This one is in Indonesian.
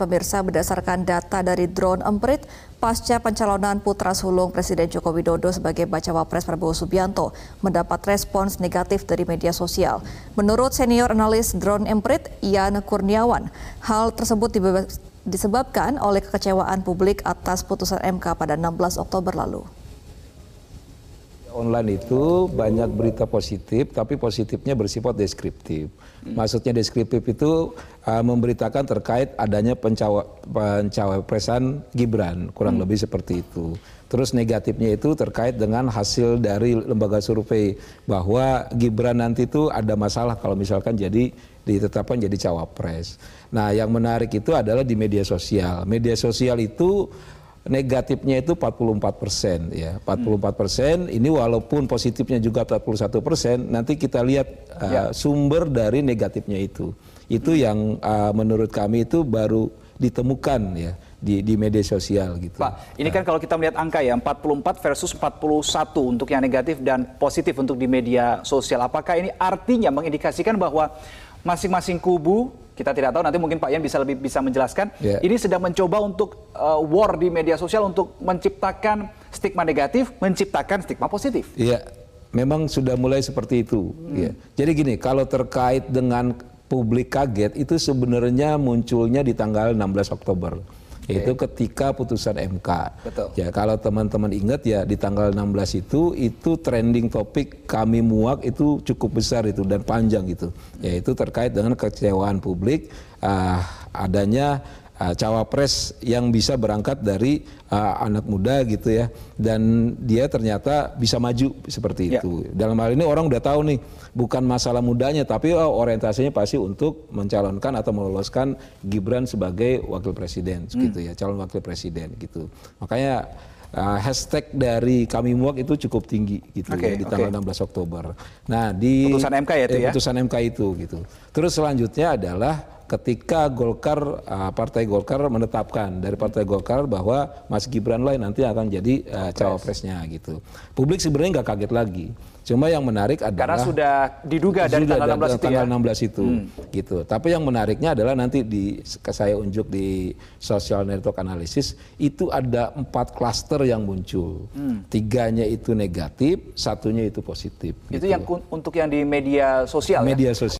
pemirsa berdasarkan data dari drone emprit pasca pencalonan putra sulung Presiden Joko Widodo sebagai bacawa pres Prabowo Subianto mendapat respons negatif dari media sosial. Menurut senior analis drone emprit Ian Kurniawan, hal tersebut disebabkan oleh kekecewaan publik atas putusan MK pada 16 Oktober lalu online itu banyak berita positif, tapi positifnya bersifat deskriptif. Maksudnya deskriptif itu uh, memberitakan terkait adanya pencawa, pencawapresan Gibran, kurang hmm. lebih seperti itu. Terus negatifnya itu terkait dengan hasil dari lembaga survei bahwa Gibran nanti itu ada masalah kalau misalkan jadi ditetapkan jadi cawapres. Nah, yang menarik itu adalah di media sosial. Media sosial itu negatifnya itu 44 persen ya 44 persen ini walaupun positifnya juga 41 persen nanti kita lihat uh, ya. sumber dari negatifnya itu itu yang uh, menurut kami itu baru ditemukan ya di, di media sosial gitu. Pak, ini kan kalau kita melihat angka ya 44 versus 41 untuk yang negatif dan positif untuk di media sosial. Apakah ini artinya mengindikasikan bahwa masing-masing kubu kita tidak tahu nanti mungkin Pak Yan bisa lebih bisa menjelaskan. Yeah. Ini sedang mencoba untuk uh, war di media sosial untuk menciptakan stigma negatif, menciptakan stigma positif. Iya, memang sudah mulai seperti itu. Hmm. Ya. Jadi gini, kalau terkait dengan publik kaget itu sebenarnya munculnya di tanggal 16 Oktober yaitu ketika putusan MK. Betul. Ya kalau teman-teman ingat ya di tanggal 16 itu itu trending topik kami muak itu cukup besar itu dan panjang gitu. Yaitu terkait dengan kecewaan publik uh, adanya uh, cawapres yang bisa berangkat dari uh, anak muda gitu ya dan dia ternyata bisa maju seperti ya. itu. Dalam hal ini orang udah tahu nih bukan masalah mudanya tapi oh, orientasinya pasti untuk mencalonkan atau meloloskan Gibran sebagai wakil presiden hmm. gitu ya, calon wakil presiden gitu. Makanya uh, hashtag dari kami muak itu cukup tinggi gitu okay, ya di tanggal okay. 16 Oktober. Nah, di putusan MK ya itu eh, ya. Putusan MK itu gitu. Terus selanjutnya adalah ketika Golkar uh, Partai Golkar menetapkan dari Partai Golkar bahwa Mas Gibran lah nanti akan jadi uh, cawapresnya gitu. Publik sebenarnya nggak kaget lagi. Cuma yang menarik adalah karena sudah diduga dari tanggal 16 itu tanggal ya? 16 itu hmm. gitu. Tapi yang menariknya adalah nanti di saya unjuk di social network analysis itu ada empat klaster yang muncul. Hmm. Tiganya itu negatif, satunya itu positif. Itu gitu. yang untuk yang di media sosial. Ya? Media ya? sosial.